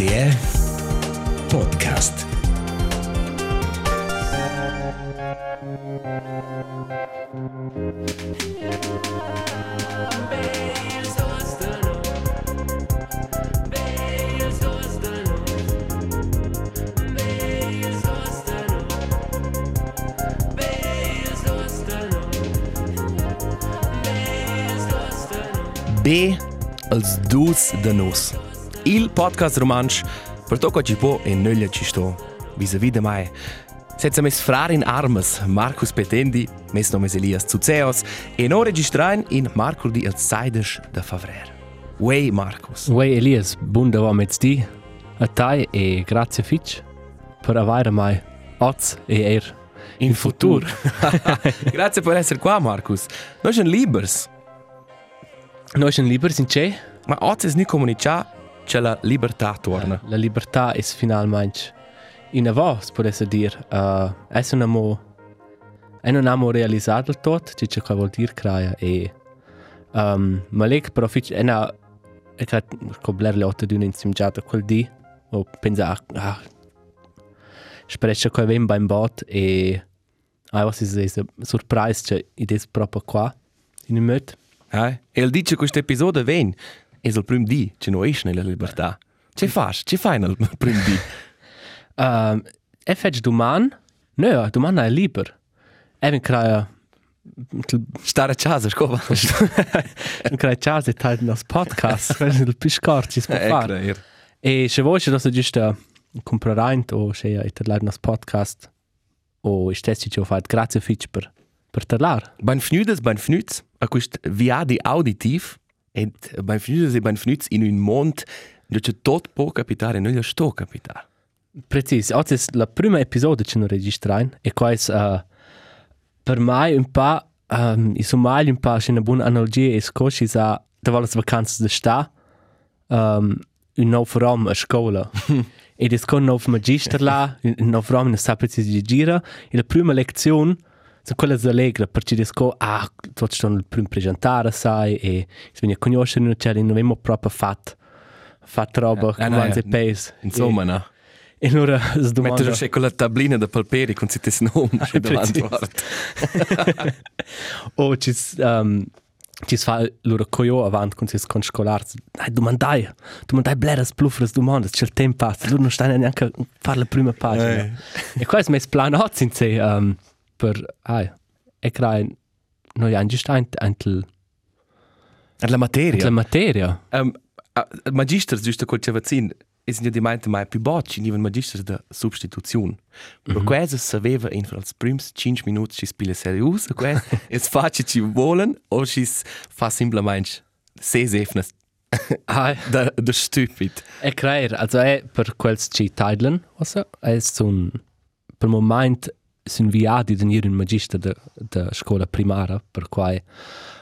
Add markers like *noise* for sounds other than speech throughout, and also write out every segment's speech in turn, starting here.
RTR Podcast. B als dus de nos. Il podcast romansch per to che ci può e noglia ci sto. Vis-a-vis de mai. Senza mes frar in armas, Marcus Petendi, mes nomes Elias Zuzeos, e no registrain in Marco di el Saides de Favrer. Wey Marcus. Uè Elias, bun da met di a tai e grazie fitch per avere mai oz e er In futur. *laughs* Grazie per essere qua Marcus. Noi siamo libers. Noi siamo liberi in c'è Ma oggi è ni comunicà c'è la libertà torna. la libertà è finalmente in avos può essere dir uh, è un amo è non amo realizzato il tot ci c'è che vuol dire craia e um, ma lei però fitch è una e che cobler le otto di un insiemgiato quel di o pensa ah sprecha che vem beim bot e ah was ist es surprise c'è ides proprio qua in il möt Eh? E il dice questo episodio ven, è il primo di che noi esce nella libertà. Che fai? Che fai nel *laughs* primo di? Um, e fetch duman? No, duman è liber. Even kraja Stare a casa, scusa. kraja čas je taj nas podcast, kaj il piscorci Eh, spo far. E se vuoi che se giusto comprarint o se è ter nas podcast o stessi ci ho fatto grazie fitch per per terlar. Benvenudes, benvenuts a questo viadi auditiv e benvenudes e benvenuts in un mondo dove c'è tutto può capitare e non gli sto capitare. Precis, oggi è la prima episodio che noi registriamo e qua è uh, per me un po' um, i somali un po' c'è una buona analogia e scosci sa da volte vacanze d'estate um, un nuovo rom a scuola *laughs* ed è con un nuovo magister là un nuovo rom non sa precis di gira e la prima lezione sono quelle allegre perché disco ah tutti stanno il primo presentare sai e si viene a conoscere non c'è non abbiamo proprio fatto fatto roba Eh, eh, come no, eh, pesa Insomma, no? e allora si domanda Mettere c'è quella tablina da palperi con siete nome *laughs* davanti. Precis. *laughs* o ci um, ci fa loro coio avanti con sis con scolars dai domandai domandai bleras plufras domandas c'è il tempo passa loro non stanno neanche a fare la prima pagina Eh. e qua è mes plan hot in se um, per ai e crai noi hanno giusto antel La materia. la materia Um, uh, magisters, giusto quel che vaccin, è signo di mente mai più bocci, niven magisters da substituzione. Però questo sapeva in fra els prims 5 minuti ci spila serius, e questo *laughs* es face ci volen, o ci fa semplicemente ses efnes ai *laughs* da, da stupid. e crai also è per quels ci titlen also è un per moment sin viati di venire un magister de de scuola primaria per quai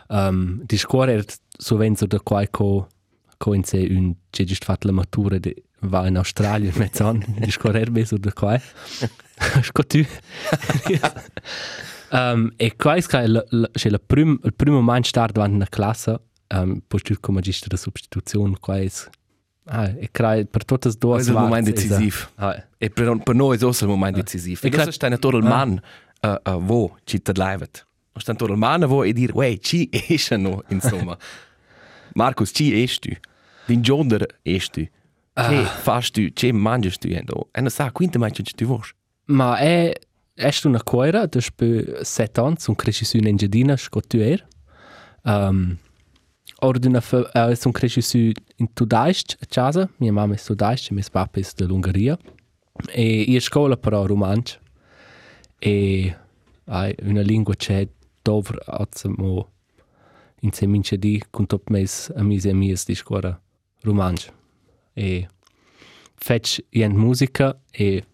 um, di scuola è sovente da quai co co in se un c'è giusto fatto la matura de va in Australia mezz'anno di scuola è messo da quai. *laughs* Sco tu. Um, *laughs* e quai è la, la, prim, il primo moment start davanti una classe um, poi tu come magister de substituzione quai ah, e crai per tutte e due Questo è il momento svarts, decisivo. Ah, E per, per noi è also il momento decisivo. E E questo cra- sta nato il Ah. man uh, vo ci te. O sta nato il man vo e dire, wey, ci esce no, insomma. Marcus, ci esci tu? Din giorno esci tu? Che fas tu? Che mangias tu? E non sa, quinta mai ci tu vuoi. Ma è è una coira da spe set ans un cresci in Engiadina scotuer. Um, ordina uh, son cresci in Tudaist a casa, mia mamma è Tudaist, mio papà è dell'Ungheria. E io scuola però romancio. E hai una lingua c'è dovre mo in se mince di con top mes amici e amici di scuola romancio. E fetch ient musica e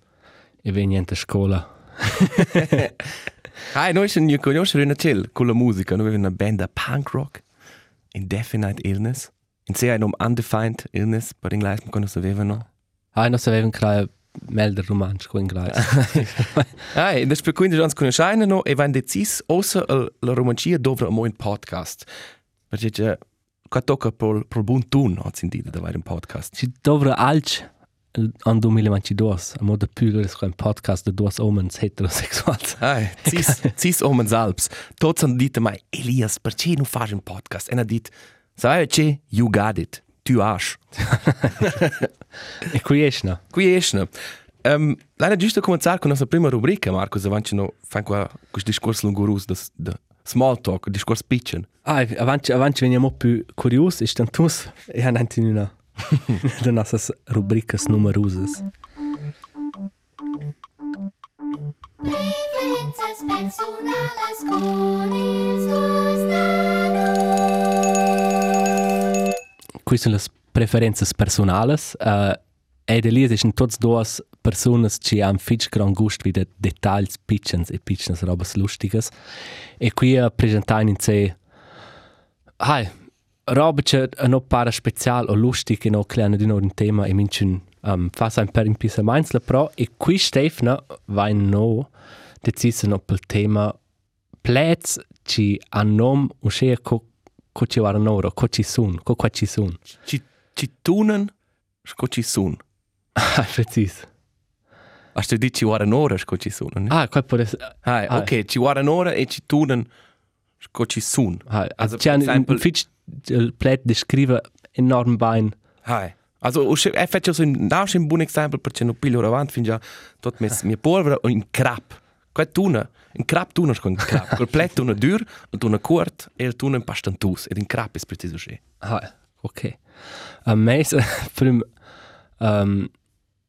e venient a scuola. *laughs* Ah, noi siamo io conoscere una cell con la musica. Noi una band punk rock. Indefinite Illness. In se hai nom Undefined Illness, per inglese mi conosco avevano. Ah, non sapevo che melder romansch co inglese. Ah, e das per quindi uns conosciamo no e van decis ossa la romancia dovra mo in podcast. Perché c'è qua tocca per per buon tun, hat sentito da vai un podcast. Si dovra alc an 2022, a modo più è un podcast de duas homens heterosexuals. Ai, cis, *laughs* cis omens alps. Tots han dit mai, Elias, perché non fai un podcast? E ha dit, sai che, you got it. Tu hast. e qui esce, no? Qui esce. Um, L'hanno giusto cominciare con la nostra prima rubrica, Marco, se avanti no, fai qua questo discorso lungurus, da, da small talk, discorso pitchen. Ah, avanti, avanti veniamo più curiosi, e tantus, e hanno *laughs* de nossas rubricas numerosas. Dos nanos. Quais são as preferências personales? Uh, e de lies são todas duas pessoas que haben fitch gran gosto de detalhes pitchens e pitchens robas lustigas. E qui apresentar in che no para special o lustig no kleine di un tema e minchen um, fa sein per impisa mainzla pro e qui Stefna vai no decisa no pel tema plets ci a nom o che co co ci war noro co ci sun co qua ci sun Ci, ci tunen, sco ci sun. *laughs* ah precis Hast du dit ci war un'ora, sco ci sun? ah qua può essere Hai, Ah. ok, ci war un'ora e ci tunen, sco ci sun. ah Also, c'è un fitch plet descrive enorm bain Hai. Also, o se- e faccio un nasce un buon esempio perché non piglio avanti fin già tot mes mia polvere in crap. Qua tuna, in crap tuna con crap. Col plet tuna dur, und tuna kurt e il tuna in pastantus ed in crap is preciso sche. ah ok a mes prim um,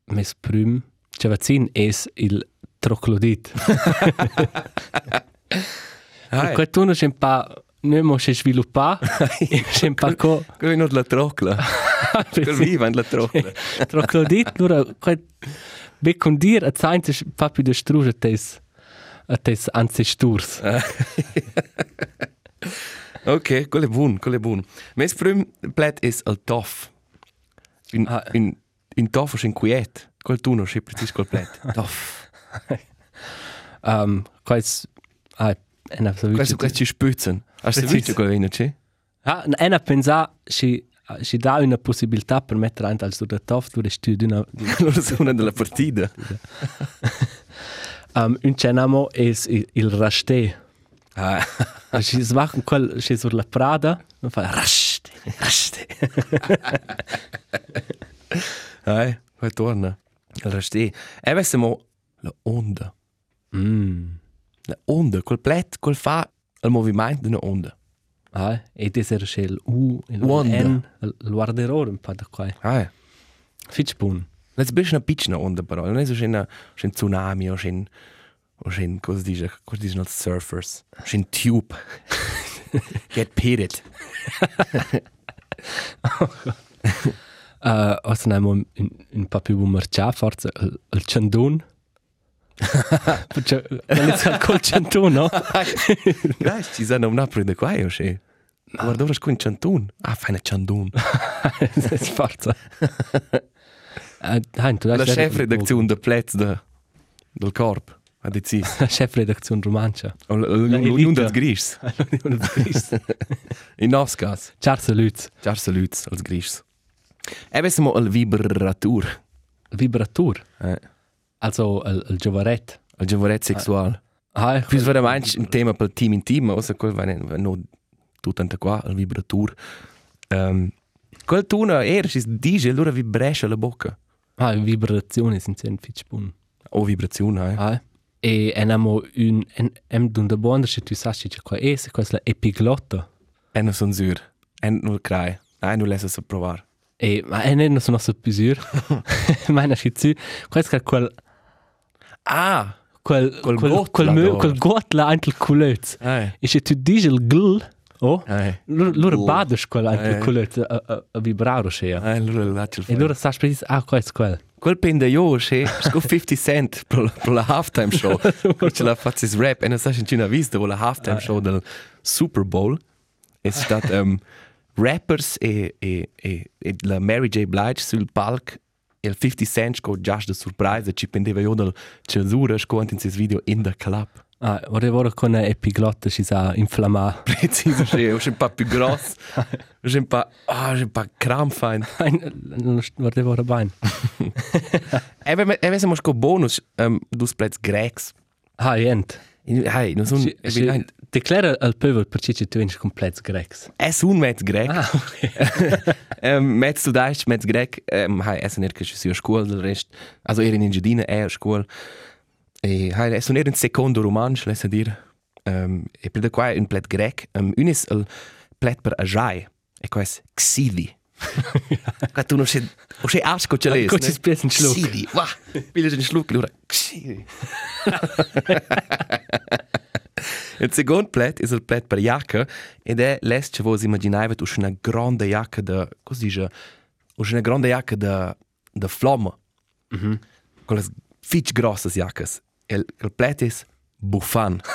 mes prim Cevazin es il troclodit *laughs* *laughs* Hai. Qua tu non c'è po' noi mo c'è sviluppa c'è po' co Quello non la trocla. Quel viva la trocla. *laughs* troclodit allora qua be con dir a zaint è pa più distrugge tes a tes ancestors *laughs* Ok, quello è buon, quello è buon. Mes prim plet is al toff. In, Ah. in, in toff is in quiet. Quel tuna sche preciso col plet. *laughs* Toff. um qua is ah en so Questo questo ci spützen. Hast du Preciso. visto quello in c'è? ah en a pensa si si dà una possibilità per mettere anche al suo tof tu studi una Allora *laughs* sono della partita. *laughs* um un cenamo es il, il raste Ah. *laughs* si svachen quel si sur la prada und fa raste raste Hai, poi torna. Il resti. E avessimo la onda. mm La onda, quel plet, quel fa il movimento di una onda. ah e des er schel u il Wanda. n il guarderò un po' da qua Hai. fitch bun Let's bist una piccina onda però, non è so *laughs* *laughs* un un tsunami o un o un cosa dice, cosa dicono i surfers, un tube. Get pitted. uh os nemo un un po' più marcia forza il, il chandun Perché non è col chandun no *laughs* Guys, ci sono una prende qua o che. Guarda ora con cantun. Ah, fai una cantun. *laughs* forza uh, hein, tu La hast chef redazione de plets de del corp. Ha deciso. *laughs* la chef redazione romancia O La l'unione elite. dels gris. In nos cas. Charles Lutz Ciao saluts als gris. E avessimo il vibratur. Vibratur Eh, also il, il giovanet il giavoret sexual. ah Quis veramente un tema per team in team, o se quel va no tutto ante qua, il vibratur. Um, quel tuna era, si dice, allora vibresce la bocca. ah vibrazioni sind sehr fitch bun O vibrazione, eh. ah e enamo un en em dun bonder se tu sasci che qua es quas la epiglotta E non sono sur. E non crai. E non se provare. e ma en non sono so pisur *laughs* *laughs* meine schi zu quas ka quel Ah! quel Quel quel gotla quel da. quel gotla antel culöz Eh. e se tu dici il gl oh lura badas quel antel Eh. culöz a, a, a vibraro se Eh, allora lascia il e lura sas precis ah quas quel Quel pende io, che sco 50 cent per, per la halftime show. Perché la faccio rap e non sai se una vista con la halftime show del Super Bowl. È stato um, rappers e, e, e, e la Mary J. Blige sul palco e il 50 cent sco già da sorpresa ci pendeva io del censura sco in ses video in the club. Ah, ora ora con una epiglotta si sa inflammare. *laughs* Preciso, sì, è un po' più grosso. È un po', ah, è un po' krampfein. Ora ora bene. E sco bonus um, dus plets grecs. Ah, niente. Hey, non sono Si- si- Declara al pöbel perché ci tu vens complet grecs. Es un metz grec. Ah, ok. *laughs* um, metz du daist, metz grec. Um, hai es ner che si a scuola del rest. Also er in Ingedina è a scuola. E hai es un er in secondo romansch, lesa dir. Um, e per de qua un plet grec. Um, un is el plet per ajai. E qua es xidi. Qua tu non sei, o sei asco ce l'es. Qua ci spies un schluck. Xidi. Wah, piglias un schluck, allora xidi. Il secondo plet è il plet per jacca ed è l'est che voi immaginavate una grande jacca da, cosa dice, una grande jacca da, da flamme. Mm -hmm. Con le fitch grosse jaccas. Il, il plet è buffan. *laughs*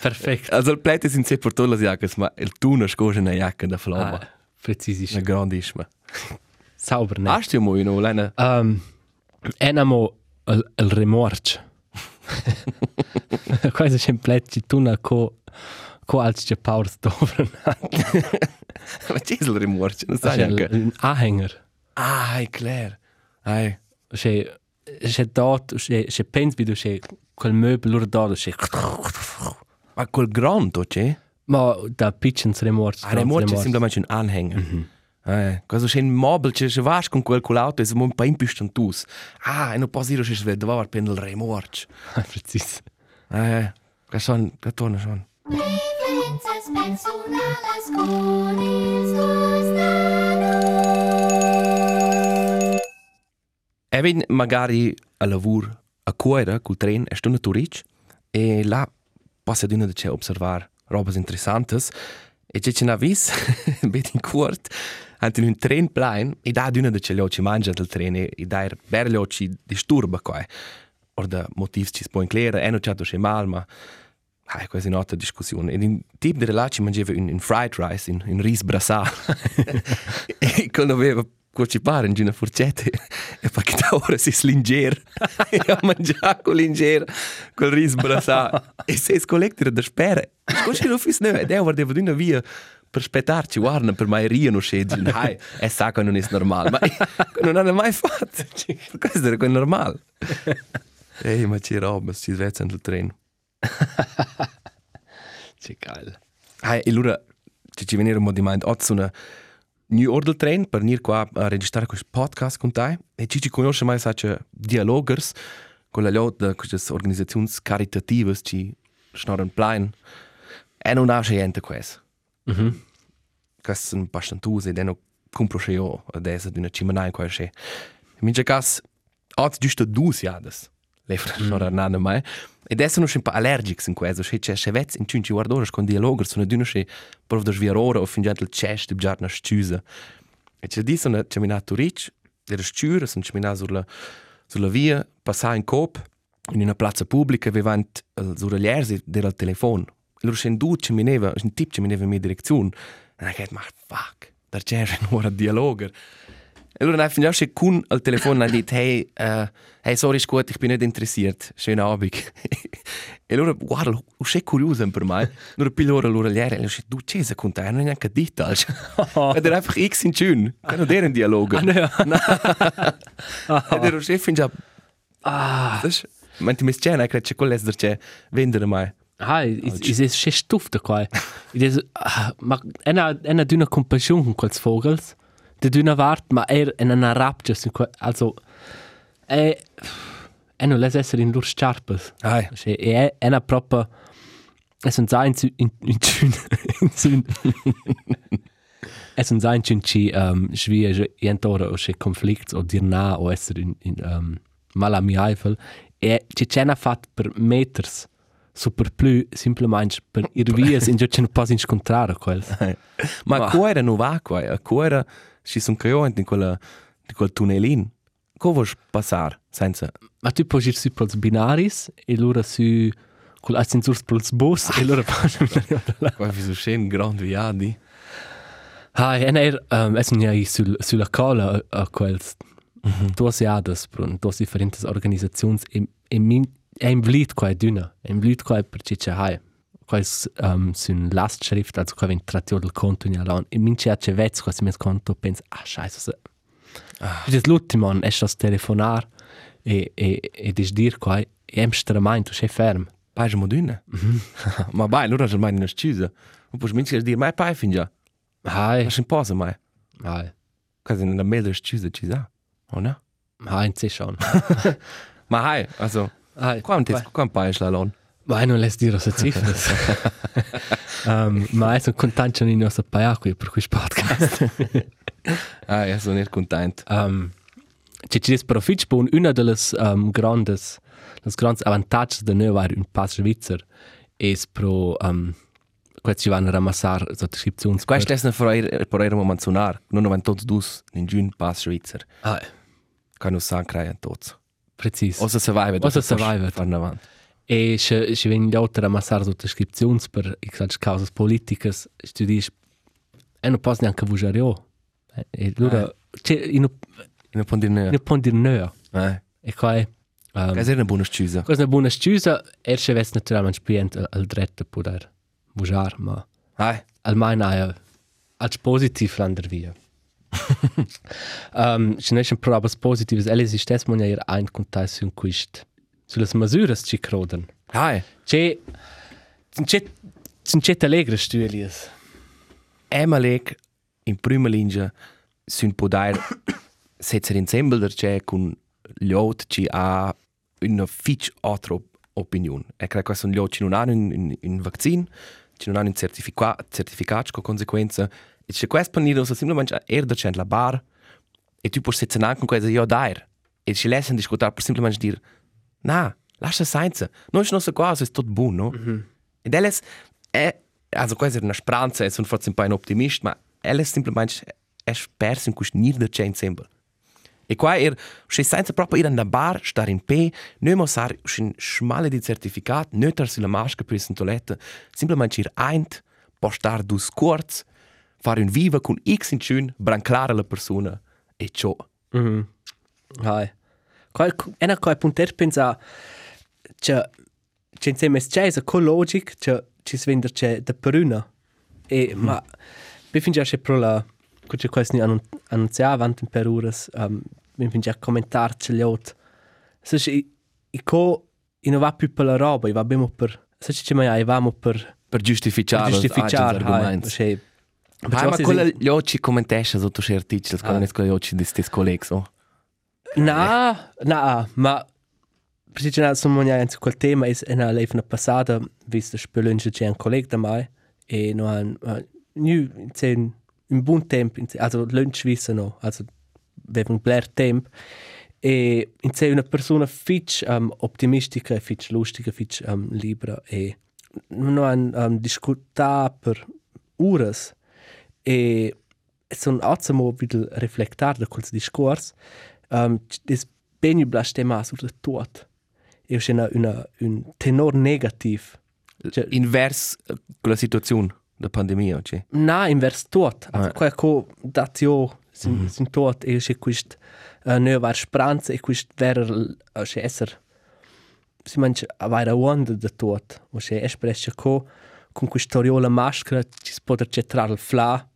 Perfekt. also il plet è in sé per le jaccas, ma il tuno scoge una jacca da flamme. Ah, präzisisch. Una grandissima. Sauber, ne? Hast du mal noch eine? Um, enamo il, il remorch. Questo è un plet ci tuna co co als c'è power stovren. Ma c'è il rimorcio, non sai anche. Un Anhänger. Ah, è chiaro. Ah, C'è c'è dort, c'è c'è pens wie du c'è quel möbel lur dort, c'è ma quel grande c'è? Ma da piccens remorch. Ah, remorcio è semplicemente un anhänger. Mm -hmm. Eh, questo c'è un mobile, c'è un vasco con quel culauto, è un po' impistantus. Ah, e non posso dire *laughs* che si vede per il remorcio. Precis. Eh, questo è un torno schon. Preferențas personalas con. E vin magari a lavur a cuore col tren, è stunde turic, e là passa d'una de c'è observar robas interessantes, e c'è c'è una vis, bet in cuort, ant in un tren plain, e da d'una de c'è l'occi mangia del tren, e da er ber l'occi disturba qua. Or da motivs ci si può inclere, e non c'è c'è mal, ma Ah, quasi un'altra discussione. Ed in tip di relaci mangiava un, un fried rice, un, un riso brasà. *laughs* e quando aveva cuocipare in una forcetta, *laughs* e poi che da ora si slinger. *laughs* e a mangiare con linger, quel riso brasà. *laughs* e se scollectere da spera. Scusi, non fis ed è ora devo una via per aspettarci, guarda, per mai rio non scegli. Hai, e sa che non è normale. Ma non hanno mai fatto. Questo era quel normale. Ehi, ma c'è roba, ci svezza nel treno. C'è geil. Ah, e allora ci ci venire un po' di mind oggi una new order train per venire qua a registrare questo podcast con te. E ci ci conosce mai sace dialogers con la lot de queste organizzazioni caritative ci snorren plain e non ha gente questo Mhm. che sono bastantuse ed hanno compro io adesso di una cimenai qua c'è in mio caso oggi giusto due siades le non hanno mai. Ed sono un po' allergici in questo c'è c'è c'è in cinci guardore con dialogers sono di una c'è per da sviarora o fin gentle chest di giorno schiusa e c'è di sono ciminato rich delle schiure sono ciminato sulla sulla via passare in cop in una piazza pubblica vivant sulla lersi del telefono. Loro sono due cimineva un tip cimineva in mia direzione. E ich dachte, fuck, da c'è *laughs* nur ein Dialoger. E allora einfach ja schon kun al Telefon und dit, hey, uh, hey, sorry, ist gut, ich bin nicht interessiert. Schönen Abend. e allora, guarda, ho sei curioso per me. Allora piglio ora l'ora liera, e allora du c'è se conta, non è neanche dit, also. Ed era einfach X in schön. Kann der ein Dialoger. Ed era chef in già. Ah, das Man ti mis c'è, che c'è quell'es der c'è vendere mai. Ah, is is es schon stufte qua. Is ma ena ena dünner Kompassion con quels Vogels. De dünner wart, ma er en ana rapture sin qua, also e eno les esser in lur scharpes. Ai. Che e ena proper es un sein in in tün *laughs* in tün. Es un sein tün ci um schwie entora o che conflicts o dir na o esser in in um malami Eifel. E ci cena fat per meters super plu simplemente per ir vias in già non posso incontrare quel. Ma Ma- a cuore non va qua, a ci sono creati in quella in quel tunnelin. Come vuoi passare senza Ma tu puoi ir su pels binaris e loro su col ascensur pels bus e loro fanno *laughs* qua vi so schön grand viadi. Ah, e er um, es ja sul sulla cola a quels Mhm. duas iadas pro duas differentes organizazions e e min è in blit qua è d'una, è in blit qua perché c'è hai. Qua è um, su un lastschrift, also qua viene trattio del conto in alon. E c'è vezzo qua si mes conto, pensa, ah, scheiße, se. Ah. Das l'ultimo an, è das telefonar e, e, e dis dir qua, e em stramain, tu sei ferm. Pai je modune. *laughs* Ma bai, allora je mai in scusa. Un po' sminci dir mai pai fin già. Hai, Ma sin posa mai. hai, Quasi in der Mail scusa ci sa. O no? hai, in se schon. *laughs* Ma hai, also, Hai, quanto è quanto pai la non les dire se cifras. *laughs* um, ma sono contento di nostra paia qui per questo podcast. *laughs* Ah, ja, sono content. um, ci ci des profits bon una de las um, grandes las grandes avantages de noi var un pass svizzer es pro um, quet ci van ramassar sottoscriptions Questo è una per per era menzionar. Non avevano tutti dus in giun pass Schweizer. ah, Kan nu san creien tots. precis Osa survivor. Osa survivor. Fanno avanti. E se se ven gli altri ramassar sottoscriptions per x causas politicas studis e non posso neanche vujario e allora c'è in Non può dire in pon dir neo Eh. e qua um, Questa è una buona scusa. Questa è una buona scusa, e se avessi naturalmente spient al, al dritto poter bugiar, ma Ah, almeno è als positiv lander via. *laughs* um, se non sono prove positive, elles si stess mon ja ein contai su quist. Sulle misure ci croden. ah. C'è c'è c'è allegre studies. Emalek in prima linea *coughs* sun poder setzer insieme der c'è con lot ci ha una fitch altra opinion. E credo che sono lot ci non hanno un, un, un vaccin, ci non hanno un certificato, certificato con conseguenza. E c'è questo panino so semplicemente er da c'è la bar e tu puoi setzen anche con questa io dair. E ci lassen discutere per semplicemente dire na, lascia senza. Non nostra cosa, è tutto buono, no? Mm -hmm. Ed elles è also quasi una speranza, sono forse un po' un optimist, ma elles semplicemente è perso in questo nido c'è insieme. E qua er, se senza proprio ir in la bar, star in pe, noi mo sar un schmale di certificat, nöter sulla masca per in toilette, semplicemente ir eint, postar dus kurz, fare un viva con x in schön, branclare la persona e ciò. Mhm. Hai. Ena qual punter pensa che c'è insieme c'è con logic che ci svender c'è da peruna. E ma mi fin già c'è pro la che questo ni annunziava avanti per ores um, mi fin già commentar c'è gli ot. Se ci i co i non va più per la roba, i va bene per se ci mai ai vamo per Per giustificare, giustificare. C'è Ah, ma quella gli occhi commentasce sotto certi articoli, Ah. quando escono gli occhi di stessi colleghi, oh. Na, na, ma precisamente sono mai su quel tema è una levna passata, visto che spelunge c'è un collega da mai e no han nu c'è un buon tempo, also lunch wissen no, also aveva un blair tempo e c'è una persona fitch um, optimistica, fitch lustica, fitch um, libera e non han um, discuta per uras e sono azamo wieder reflektar da quel discors um, des beni blastema sur de tot e c'è una, una un tenor negativ Cioè, Invers con la situazione della pandemia, cioè. na invers tot Ah. qua co datio sin, mm -hmm. sin tot e c'è quist uh, ne var speranza e quist ver uh, c'è esser. Si mangia avere onda de tot o c'è espressa co con quistoriola maschera ci si può trarre il fla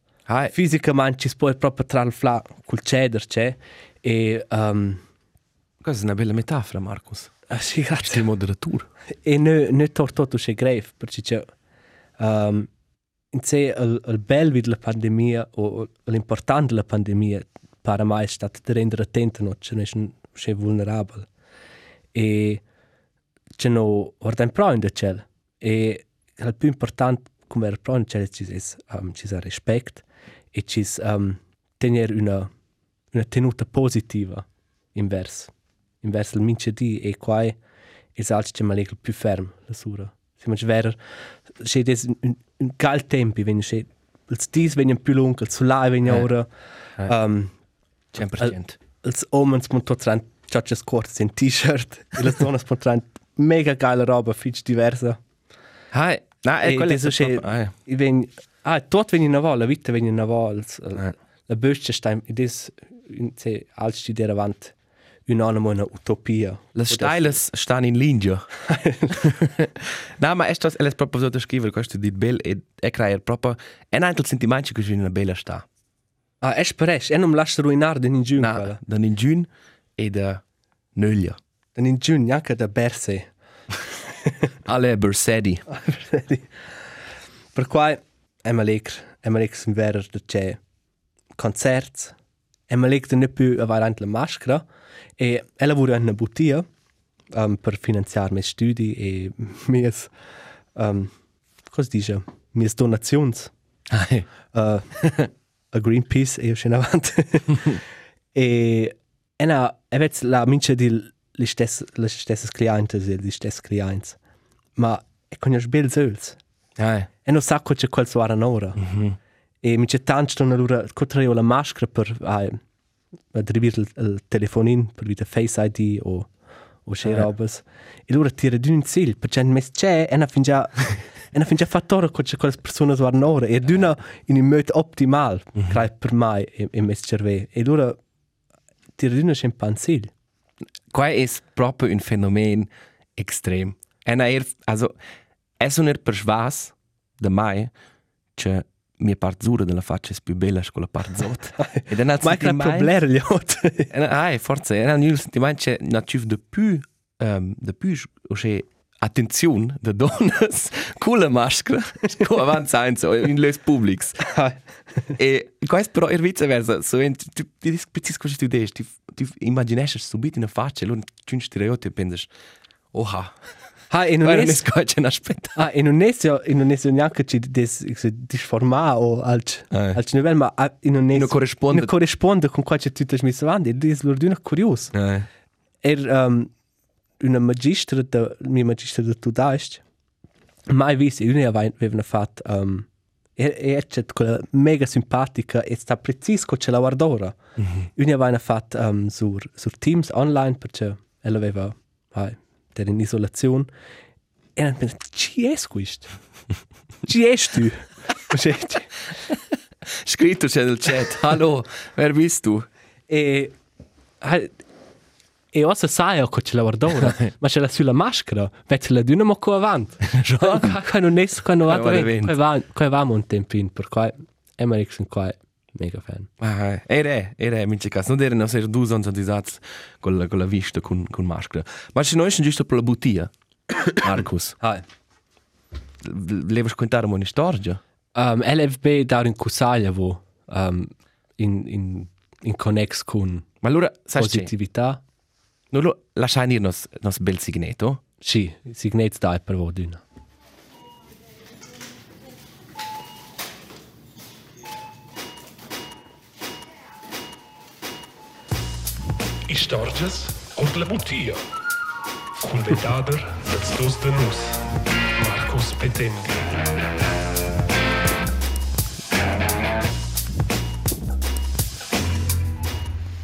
fisicamente ci si può proprio trarre il fla col ceder c'è e um, questa è una bella metafora, Marcus. ah, sì, grazie. Sei moderatur. E ne ne tor tutto c'è grave perché c'è um, sé il, il bel vid la pandemia o l'importante della pandemia para mai è stato di rendere attento no c'è non c'è vulnerabile e c'è no ordine pro in c'è e il più importante come era pro in c'è ci è um, ci è rispetto e ci um, tenere una una tenuta positiva inverso inverso il mince di e qua è esatto c'è mal più ferm la sura si mangia vera c'è des un, un cal tempi wenn c'è ils dis wenn più lungo il solai wenn Eh. ora Eh. um 100%. ils omens mon tot ran chachas kurz in t-shirt e le donne spontan mega geile roba fitch diversa Ah, no, E è quello adesso c'è- Ah, i wenn ah tot wenn in la vita wenn in la Eh. La bösche stein i des in se als die der wand un'anima una utopia. Le steiles stan in linea. *laughs* no, ma è è proprio so da scrivere questo di bel e è creare proprio è un altro sentimento che in una bella sta. Ah, è speres, e non mi lascio ruinare da ningiun. Na, da in giun e da nöglia. Da ningiun, neanche da berse. Alle Bersedi. per cui è malecr, è malecr sin verer da c'è concerts, è malecr da ne più avanti la maschera e e lavora in una bottiglia um, per finanziare i miei studi e miei, um, cosa dice, miei donazioni. Ai. uh, *laughs* a Greenpeace e io scena avanti. *laughs* e e na, e vez la mince di le stesse le stesse clienti e gli stessi clienti. Ma e conosci bel zöls. Ai. E non sa cosa c'è quel suara ora. E mi c'è tanto allora cotreo la maschera per ai adribir il, il telefonin per vita Face ID o o c'è Eh. robes. E allora tira d'un sil, perché non c'è e na fin già *laughs* e na fin già fatto ora cosa quelle persone suara ora e d'una in un modo optimal, crai per mai e, e mes cerve. E allora tira d'una c'è un panzil. Qua è proprio un fenomeno extrem. È una er, also, è un er persvas da mai che mia part zura della faccia è più bella che la part zot. *laughs* Ed è un *laughs* Ma è un problema gli altri. *laughs* Ah, forse è un sentimento che non c'è di più, um, di più, c'è attenzione da donnes con la maschera, con avanzando so, in les publics. E questo però è viceversa, so, tu, tu, tu dici cosa tu dici, tu, tu immaginesci subito una faccia e allora tu ti e pensi, oha, Ah, e non non è è cosa che aspetta. Ah, non è so, e non è so neanche ci des se disformare o al Eh. al livello, ma e non è Non corrisponde. non corrisponde con quello che tu hai messo avanti. Ed è loro una curioso. Eh. Er um, una magistra da mia magistra da tu daist. Mai visto, io ne aveva fatto um, e e c'è quella mega simpatica e sta preciso con ce la guardora. Io ne aveva fatto um, sur sur Teams online perché ella aveva hai der in e non pensa ci è questo? ci è tu? Scritto c'è nel chat, hallo, wer bist du? e e ossa sai che ce la guardora, ma ce l'ha sulla maschera, vedi la d'una mo co avanti. Qua non è va Qua va qua vento. va qua va un tempin per qua è ma sono qua mega fan. Ah, era, era, in quel caso. Non erano ser due sono disati con la, con la vista, con, con maschera. Ma se noi siamo giusto per la bottiglia, *coughs* Marcus, Hai. levi contare una storia? Um, LFB da in Cusaglia wo um, in in in connex con Ma allora, sai positività. Non lo lasciamo dire nos, nos bel signeto? Sì, signet da per vo d'una. Istorges und la Mutia. Cul vetader dels dos de nus. Marcus Petendi.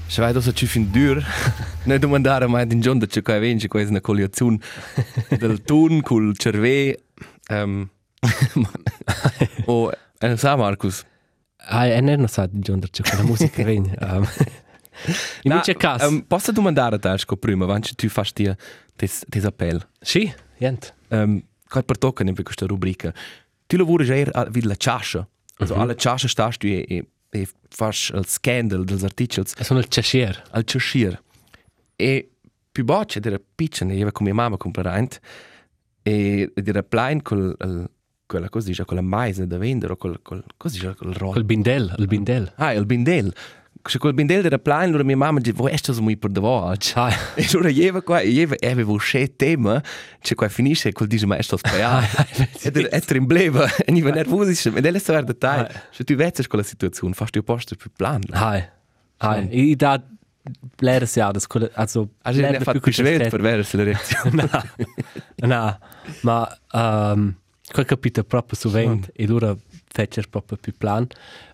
Se vai dosa ci fin dur, non domandare mai in giorno che qua vince questa una coliazione del tun col cerve. Um, o, e non sa Marcus? Ah, e non sa di giorno c'è quella musica vegna. Um, in quel caso. Um, posso domandare a te, sco prima, quando tu fai tes, tes appell? Sì, niente. Um, Kaj per tocca in questa rubrica. Tu lavori già a vid la ciascia. Also alle ciascia stas tu e, e, e fas il scandal dels articoli Sono il cashier. al ciascier. E più bocce era piccina, io con mia mamma comprerant e era plain col il, quella cosa dice con la mais da vendere o col col cosa dice col roll. Col bindel, il bindel. Ah, il bindel. Se col bindel era plain, allora mia mamma dice, vuoi essere muy per davvero? Ah, *laughs* E allora io qua, io avevo un tema, cioè qua finisce col dice ma è sto spaiare. *laughs* *laughs* Ed è trembleva, e io nervoso, dice, ma delle storie da te, se tu vedi quella situazione, fai tu posto più plan. hai. Hai. I da si ha das quelle also Also, ne fa più schwer per vedere la reazione. Na, ma um, quel capita proprio sovent e loro fece proprio più plan.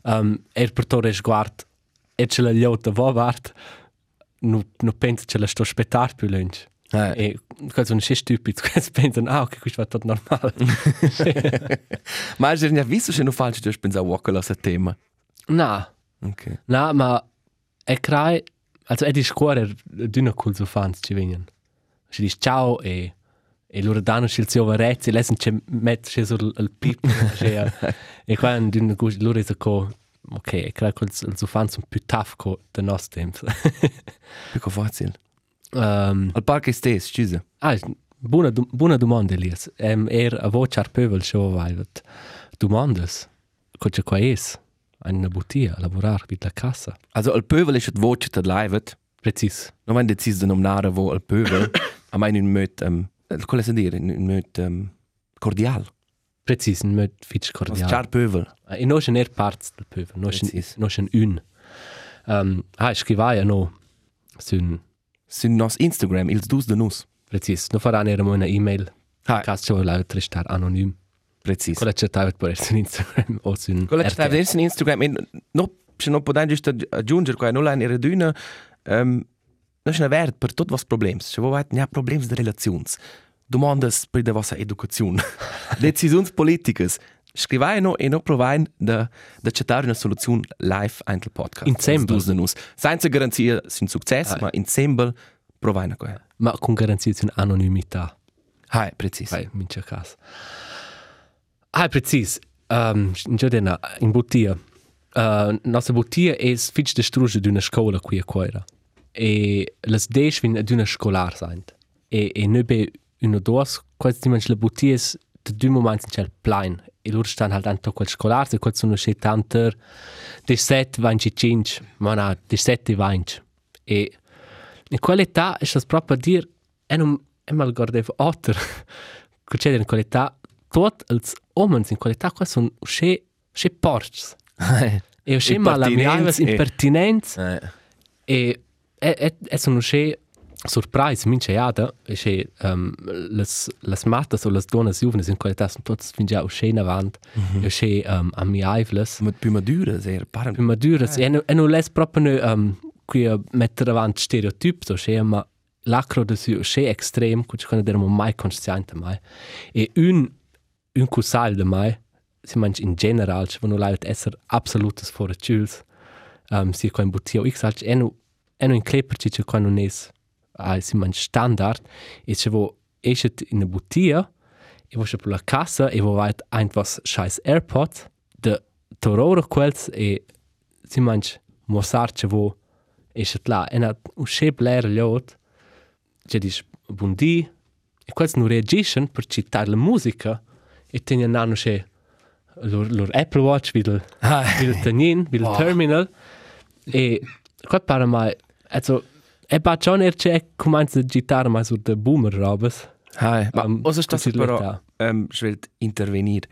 Um, er per torre sguard e ce la liota va vart nu nu pensa ce la sto spettar più lunch. Eh. E questo non è stupido, *laughs* questo pensano, ah, ok, questo va tutto normale. *laughs* Ma hai già visto se non faccio tu pensare a quella tema? Na, Ok. na, ma e crai also è di scuola d'una col so fans ci vengono. Ci dice ciao e e loro danno il suo lei se mette c'è sul il pip *laughs* e qua cosa loro è co ok, credo che il so fans sono più tough co del nostro tempo. Più facile. um, Al parco stesso, scusa. ah, buona, buona domanda, Elias. Um, er a voce ar pövel show vaivat. Domandas. Cosa qua es? Una bottiglia a lavorare vid la cassa. Also, al pövel ist die Voce der Leivet. Precis. Non wenn deciso di nominare wo al pövel, *coughs* a mai in un möt, um, come si dire, in un möt um, cordial. Precis, un möt fitch Also, cordial. char pövel. E no schon er parts del pövel, no schon Precis. no schon un. Um, ah, scrivaia no sun Sind nos Instagram, ils dus de nus. precis. No faran era mo una email. Ha, Cas cho la tristar anonym. precis. Quella c'è tavet per su Instagram o su Quella che sta adesso in Instagram, e no, se non potete giusto aggiungere, qua non in era d'una, um, non è vero per tutto was problems. Se voi avete problems de relazions, domandas per la vostra educazione, *laughs* decisioni politiche, scrivete no e no provai da da cercare una soluzione live ein del podcast. Insieme. Dus de nus. Senza garanzia sin successo, Ah. ma insieme provai na qua. Ma con garanzia su anonimità. Hai, precis. Vai, mince cas. Ah, precis. Um, già dena, in bottiglia. Uh, nostra bottiglia è fitch de struge d'una scuola qui a Coira. E les deix vin d'una scolar sind. E, e ne be una dos, quasi di manch la bottiglia è de due momenti in cel plain. E loro stan halt anto quel scolar, se quel sono sche tanter, de set vanci cinc, ma na, de sette vanci. E in quell'età è das proprio a dir, e non, e mal guardavo otter, *laughs* c'è in quell'età, tot els omens in quell'età qua sono sche, sche porcs. Hai. E sche malamiavas, e- impertinents, Eh, e, e, e, e sono sche surprise, mince jada, e sche um, las, las matas o las donas juvenes in quell'età sono tots fin già in avant, e sche um, amiavlas. ma più madura, sehr parent. più maduras e non, e non les proprio ne, um, qui a mettere avanti stereotip so che ma l'acro de su che extrem che ci dermo mai consciente mai. E un un cusal de mai si manch in general che non laut esser absolutes for chuls um, si co in buttio x alch e no e no in kleper ci che quando nes si manch standard. E che vo eschet in a buttia e vo per la cassa e vo weit einfach scheiß airpods de tororo quels e si manch mosar che vo eschet là e na un che bler liot che dis bundi e quels nu reagiscono per citar la musica e tenen nano che lor, lor Apple Watch videl videl tenin videl terminal. E quat para mai also e ba John er che comincia a gitar mai sur de boomer robes Hai, ma Um, sta così però l'età. um, svelt intervenir.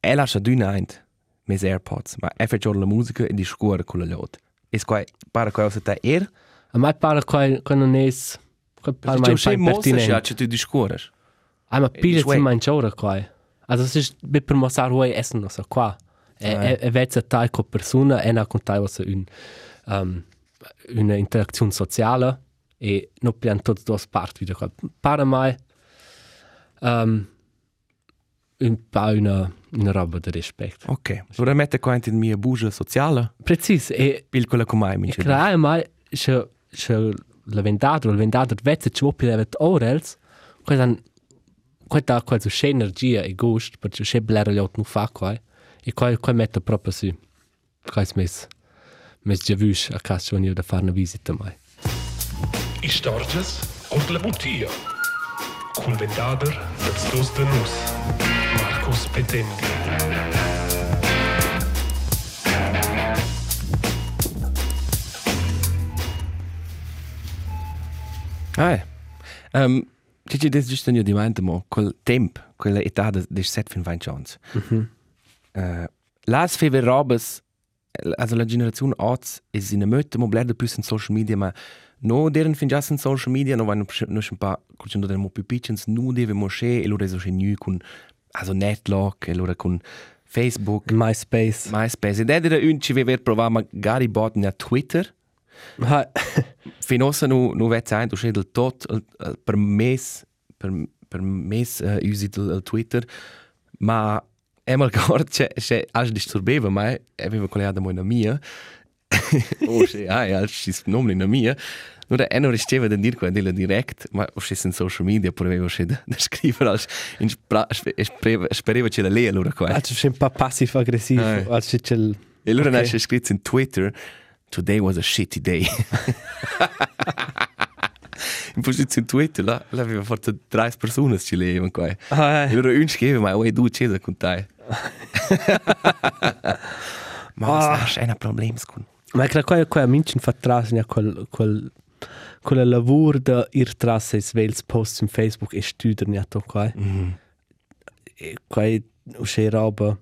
E lascia d'una eint mes AirPods, ma e fa la musica e di scuola con la lot. E qua para qua se ta er, a mai para qua qua non es qua para mai ma c'è mossa pertinente ja che tu di scuola. Ah, ma pile Schwei. si mangia ora qua. Also es ist bi per mosar vuoi essen no so qua. E Ah. e e vezza tai co persona e na con tai was un um, una interaktion sociale e no pian tots dos part wieder qua. Para mai um, un pa una una roba de respect. Ok. Allora mette qua in mia bugia sociale, Precis e pilcola con mai mi crea mai se se la vendata o la vendata vezza ci vuoi levet orels questa questa quasi c'è energia e gust perché c'è blera gli altri fa qua e qua qua mette proprio su qua mes mes già visto a casa io da fare una visita mai Istorges und la Buttia. Cun vendader dats dos de nus. Marcus Petendi. Ah. Um, Ci ci des giusto io di mente mo quel temp, quella età de, de set fin 20 ans. Mhm. Uh, las fever robes also la generazione Oz is in a möte mo bleibt più in social media ma no deren fin già in social media no vanno no schon pa curcendo del mo più piccins nu deve mo che e loro so che nu con also netlock e loro con Facebook. MySpace. MySpace. Ed era un ci vever provare magari botten a Twitter. Ha. *laughs* Finossa nu nu vet sein, du schedel tot el, el, per mes per per mes uh, usi il, il Twitter, ma einmal gehört, che che als disturbeva mai, aveva collegata mo una mia. oh, sì, ah, ja, ci nome na mia. Nur è non resteva da dir qua della direct, ma o in social media provevo che da, da scrivere als in spereva che la lei allora qua. Also schon ein paar passiv-aggressiv. Ah. Also c'è E allora Ok. nasce scritto in Twitter Today was a shitty day. *laughs* in posizione Twitter, là, là aveva fatto 30 persone che leevano qua. E Ah, eh. allora un scrive, ma oi du c'è con te. *laughs* Ma Ah. c'è un problema con. Ma è che qua qua minchen fa tras ne quel quel quella lavur da ir tras es vels posts in Facebook e studer ne to qua. Mm. E qua usce roba.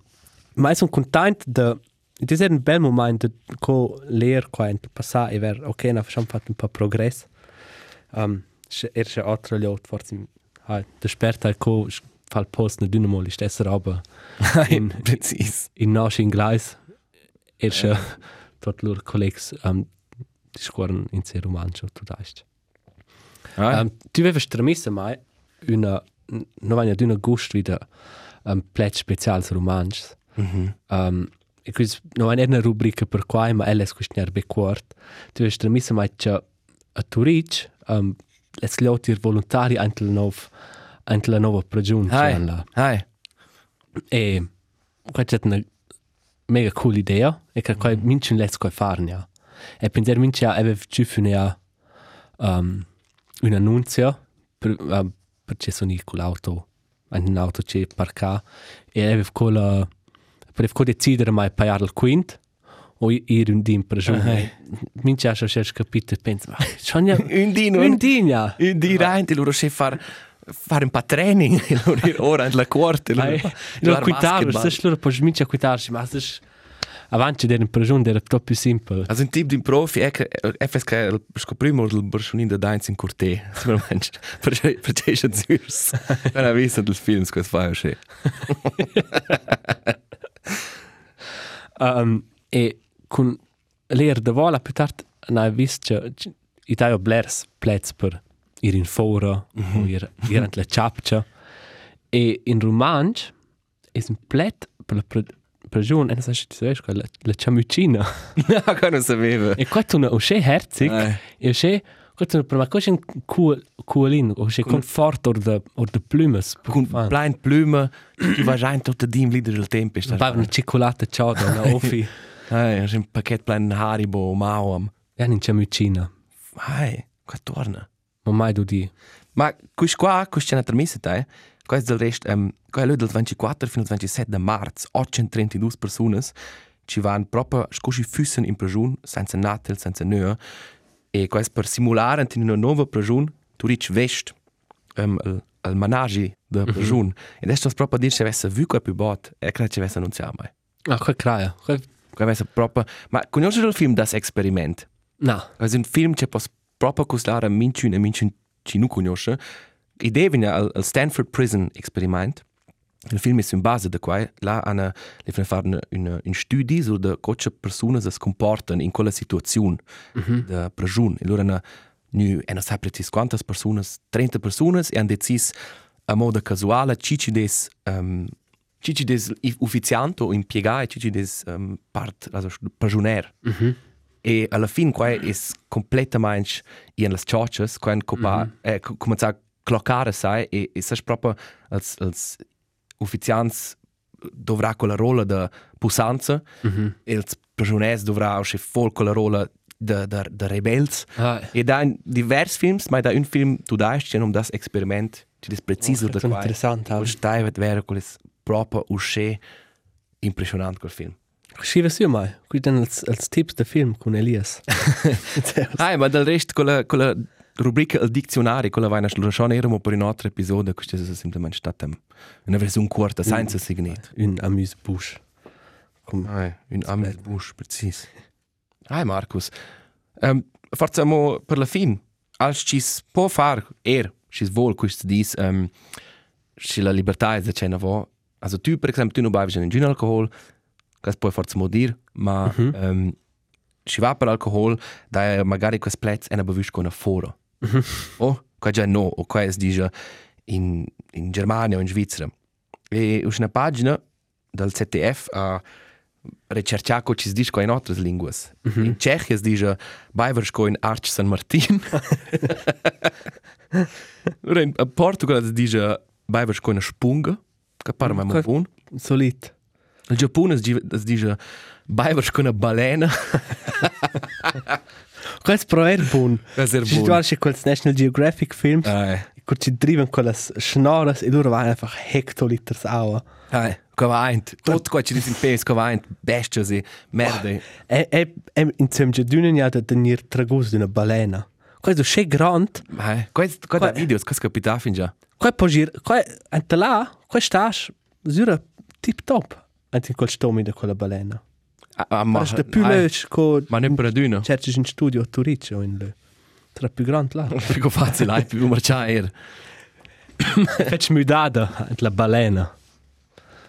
Ma sono content da It is un bel moment da co leer qua in passà e ver ok na facciamo fatto un po' progress. Um er c'è altro lot forse ha da sperta co fa il post na dynamo li stessa roba. in Precis. in nas in gleis er c'è tot lur collegs um die scoren in se romancio tu daist. Ah, Um, tu avevi tramessa mai una non vania d'una gust wieder um, plet specials romans. mhm. Um, e quindi non è una rubrica per qua, ma è questione be quart. Tu avevi tramessa mai che a Turic um, le slotir volontari anche la nov anche la nuova prigione. Hai. là. Hai. E questa è una mega cool idea e che qua minchen let's qua farne. Ja. E penser minchen aveva giuffune ja um, un annunzio per uh, perché sono con l'auto un auto che parca e aveva cola per co decidere mai pagare il quint o ir un din prigione. Minchen ha già capito e pensa, ma c'è Un dino. un din ja. Un di rein, loro se far fare un po' training, *laughs* loro ora in la quarta. Ai, lo quitar, se slur po minchen quitar, ma se avanti in prigione era troppo più semplice. Also un tipo di profi è che è che scoprimo il Bersonin da Dainz in Corte. Sicuramente. Perché perché c'è Zürs. Non ha visto il film che fa uscì. Um, e con l'er de vola più tard na vist che i taio blers plets per ir in fora o ir ir ant la chapcha e in romanch es un plet per la prigione e non sai se tu la, la chamucina No, che non sapeva. e qua tu o che herzig e per ma cosa un cool coolin o che confort or de or de plumes Con blind plume, tu vai già in tutto dim leader del tempo. Bava una cioccolata ciao na offi Eh, c'è un pacchetto blind Haribo, Mauam. e in chamucina Ai, qua torna. Ma mai du di Ma quis qua, quis c'è una trasmessa, te? Qua è del resto, um, qua è del 24 fino al 27 di marzo, 832 persone ci vanno proprio scusi füssen in prigione, senza natel, senza nöe. E qua è per simulare in una nuova prigione, tu dici vest, um, il, il managi della prigione. E adesso proprio a dire se avesse vu qua più bot, e credo ci avesse annunciato mai. ah qua craia qua Qua avesse proprio... Ma conosci il film Das Experiment? no Es un film che pos proprio costare minciun e minciun ci nu conosce. Idea vina al, al Stanford Prison Experiment. Il film è in base da qua. Là hanno le fanno fare un, un, studio su da come persone si comportano in quella situazione da prigione. E loro hanno nu e non sa precis quantas persone, 30 persone e hanno deciso a modo casuale cici des um, cici des ufficianto o impiegai cici des um, part also prigionier. E alla fine qua è completamente in las churches, quan copa mm -hmm. eh, comincia a cloccare sai e e sai proprio als als ufficiants dovrà con la rola da pusanza mm -hmm. e els prigioniers dovrà uscire full con la rola da da da rebels Ah. e da in divers films ma da un film tu dai c'è um das experiment ci des preciso Oh, da qua interessant, und aber- stai vet vero les proprio uscire impressionant quel film Schiva su mai qui dann als als Tipps der Film con Elias *laughs* ma del resto con la, con la rubrica al dizionario, con la vaina lo schon eramo per un altro episodio, questo è semplicemente stata una versione corta, senza signet. un amuse bouche com Ah, un amis bush, precis. Ah, Markus. Um, forse mo per la fin, als ci può far er, ci vuol questo dis, um, ci la libertà è da cena vo. Also tu, per esempio, tu non bevi in gin das puoi forse mo dir, ma mm -hmm. um, ci va per alcohol, da magari quest plets una bevuta con una fora. Mm -hmm. Oh, qua già no, o qua es dice in, in Germania o in Svizzera. E uscì una pagina dal ZDF a ricercare co ci si dice in altre lingue. In Cechia si dice Baiversko in Arch San Martin. *laughs* Ora in a Portugal si dice Baiversko in Spunga, che pare mai Ok. buon. Solid. In Giappone si dice- dice Baiversko in balena. *laughs* Quel prover bun. Das ist Ci buon. guardi quels National Geographic Films, Eh, kur ci driven quelles schnorres e loro vanno einfach hektoliters Aua. eh, cavaint. Tutto qua ci dice in pes, cavaint, bestia si, merda. E, e, e insieme a dünen ja da tenir tragus d'una balena. Questo è grande. Eh, questo, questo Qua- video, questo capita fin già. Qua può gir, qua ante là, qua stas, zura tip top. In quel stomi da quella balena. Ah, Ma sta più eh, lösch co ma non per aduna. cerci in studio a Turiccio in le. Tra più grande là. Fico facile, hai più marciare er. *laughs* Fetch mudada la balena.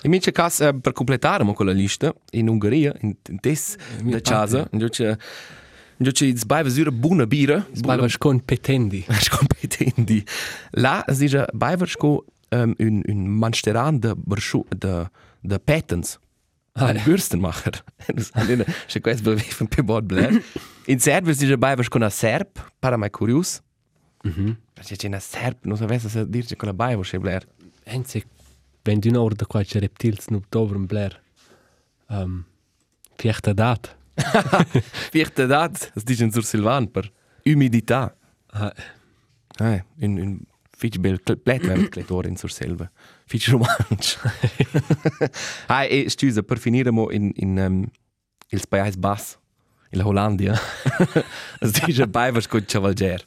In mince cas, eh, per completare mo quella lista, in Ungheria, in, in tes da casa, in giuce, in giuce iz baiva sura buona bira, Baiva scon petendi. *laughs* competenti. Là si dice baiversko um, un, un mansteran de, de, de patents. Ah, Ein Bürstenmacher. *laughs* Das ist quasi bewegt von Pibot Blair. In Serb ist dieser Baiver con a Serb, para mai curios. Mhm. Perché c'è una Serb, non sapesse se dirci con la Baiver, c'è Blair. Enzi, wenn du noch da qualche Reptils in Oktober im Blair. Um, Piechta dat. *laughs* Vierte dat, das dice in Sur Silvan, per umidità. Ah, Eh, un, un fitch cletor in Sur Silva. Fitch romansch. ah, e scusa, per finire mo in, in um, il Spais Bass, in la Hollandia. *laughs* das dice Baiver con Cavalger.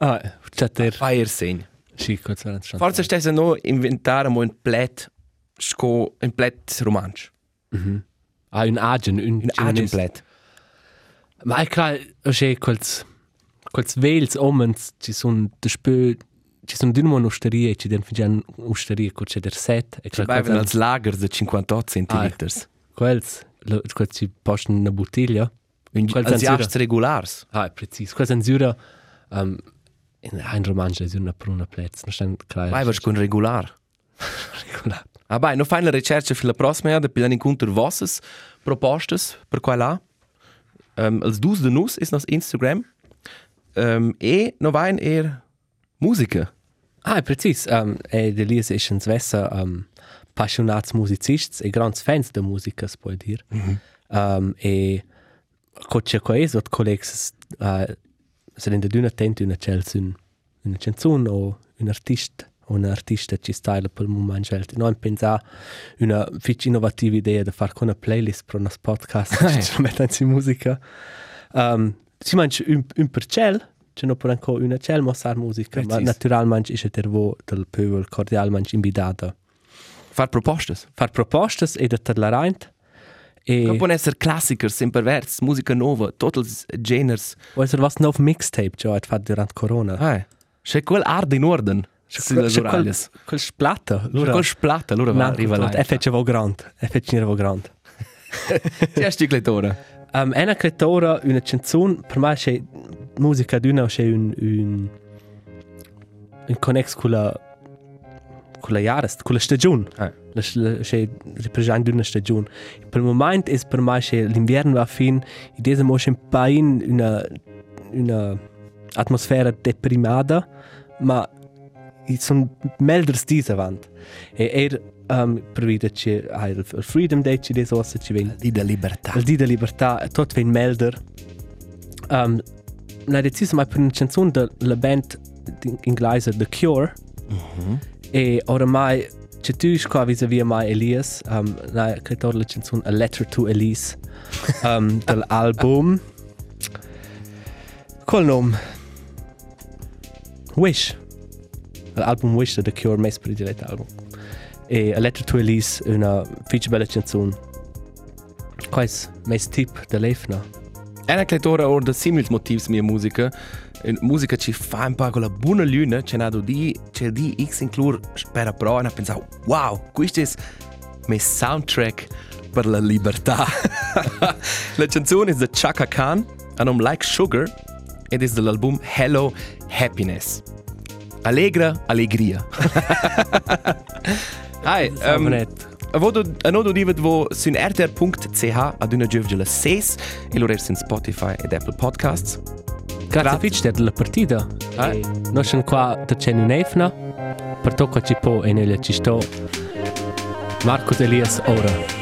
ah, chatter. Feier segn. Sì, war das schon. Forse stesse no inventare mo un plet sco un plet romansch. Ah, un agen, un Un agent plet. Ma è clar, c'è quels quels vels omens ci sono de spö ci sono d'una osteria e ci den figian osteria co c'è der set e clar Bleiben als quels Lager de 58 centiliters. quels lo- quels ci posten una bottiglia Un Quels als sind jachts regulars. ah precis quels en sura um, in ein romansch è una per una plez non stand clar Bleiben con regular. *laughs* regular Ah, beh, no fai la ricerca per la prossima era, per incontro vossas propostas per qua là. Um, als dus de nus is nos Instagram. Um, e no vain er musica. Ah precis. Um, e de lies ist en svessa um, passionats musicists e grands fans de musica si può dir um, e co c'è quais ot collegs uh, se in de d'una tent una cels un una o un artist o un artista ci style per moment gelt no in pensa una fitch innovativa idea de far con una playlist pro una podcast *laughs* *laughs* ci mettan si musica. Um, si manch un, un per cel c'è no per anco una cel mossar musica ma Precis. naturalmente è der vo del pöbel cordialmente invitata Far propostas. far propostas e da ter la reint e Non può essere classiker, sempre verts, musica nova, totals geners. o esser was nov mixtape già hat fat durant corona Ah, c'è quel ard in orden. Sì, le C'è quel, oralias. quel splatta C'è lura quel splatta, allora va, Na, arriva *laughs* è fece vo grand è fece vo grand Ti ha sticletore. um, ena creatora una canzun per me c'è musica d'una c'è un un un connex con la con la jahres con la stagione Ah. la, la, c'è ripresent d'una stagione per il momento è per me c'è l'inverno va fin. E dese mo c'è un pain una una atmosfera deprimata ma sono melders dis avant e er um, vita c'è ah, il, il Freedom Day c'è des ossa ci ven Di da libertà. il di de libertà tot ven melder. Um, la deciso mai per una canzone della band in- inglese The Cure. E oramai c'è tu qua vis-à-vis mai Elias um, la creator la canzone A Letter to Elise *laughs* um, dell'album col nome Wish. L'album Wish The Cure mes prediletto album. E A Letter to Elise una fiche bella canzone quais mes tip da lefna Ena cleitora or da simils motivs mia musica. In musica ci fa un po' con la buona luna, c'è nato di, c'è di X inclur spera pro e ha pensato, wow, questo è mio soundtrack per la libertà. *laughs* la canzone è di Chaka Khan, a nome Like Sugar, ed è dell'album Hello Happiness. Allegra allegria. *laughs* Hai, um, um, A vodo a nodo divet vo sun rtr.ch ad una giovgela 6 e lor sun Spotify ed Apple Podcasts. Grazie fitch der la partita. Eh? Eh? No schon qua da c'è un efna. Per tocca ci po e nelle ci sto. Marcos Elias ora.